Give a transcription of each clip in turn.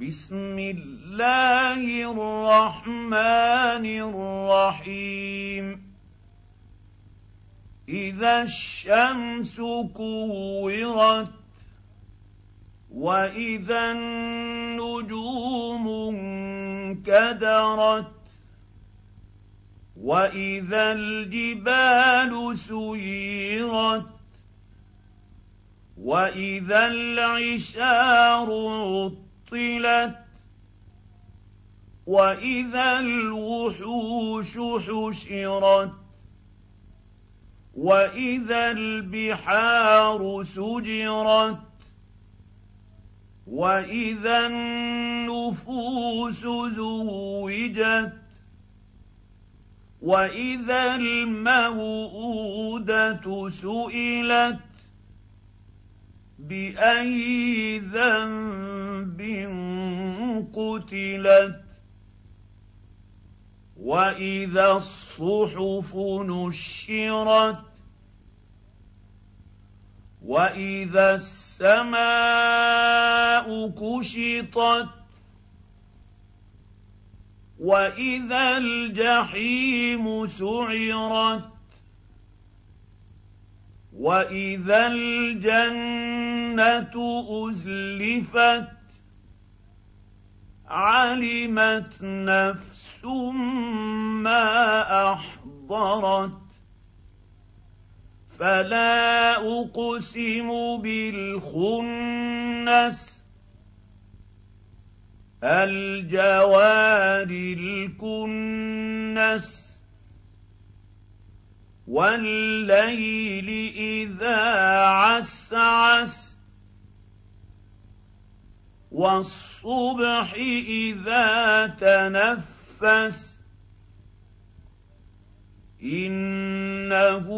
بسم الله الرحمن الرحيم. إذا الشمس كورت وإذا النجوم انكدرت وإذا الجبال سيرت وإذا العشار عطلت واذا الوحوش حشرت واذا البحار سجرت واذا النفوس زوجت واذا الموءوده سئلت بأي ذنب قتلت. وإذا الصحف نشرت. وإذا السماء كشطت. وإذا الجحيم سعرت. وإذا الجنة أزلفت علمت نفس ما أحضرت. فلا أقسم بالخنس الجوار الكنس والليل إذا عسعس. والصبح إذا تنفس إنه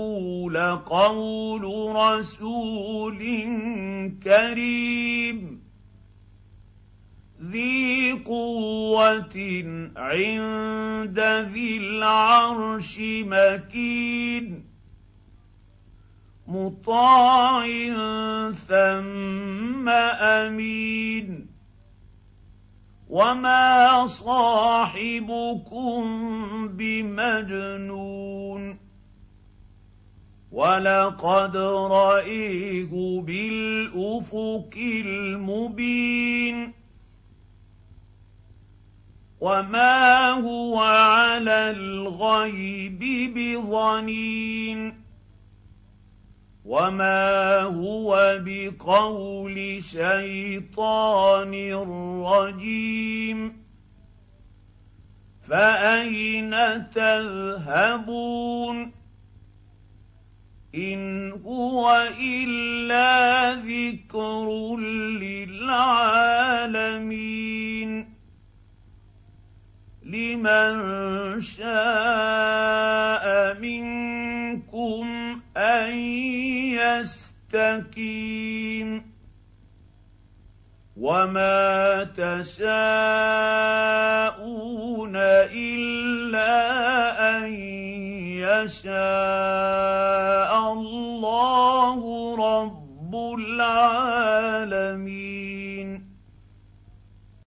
لقول رسول كريم. ذي قوة عند ذي العرش مكين. مطاع ثم أمين. وما صاحبكم بمجنون ولقد رايه بالافق المبين وما هو على الغيب بظنين وما هو بقول شيطان رجيم فاين تذهبون ان هو الا ذكر للعالمين لمن شاء منكم يستقيم وما تشاءون إلا أن يشاء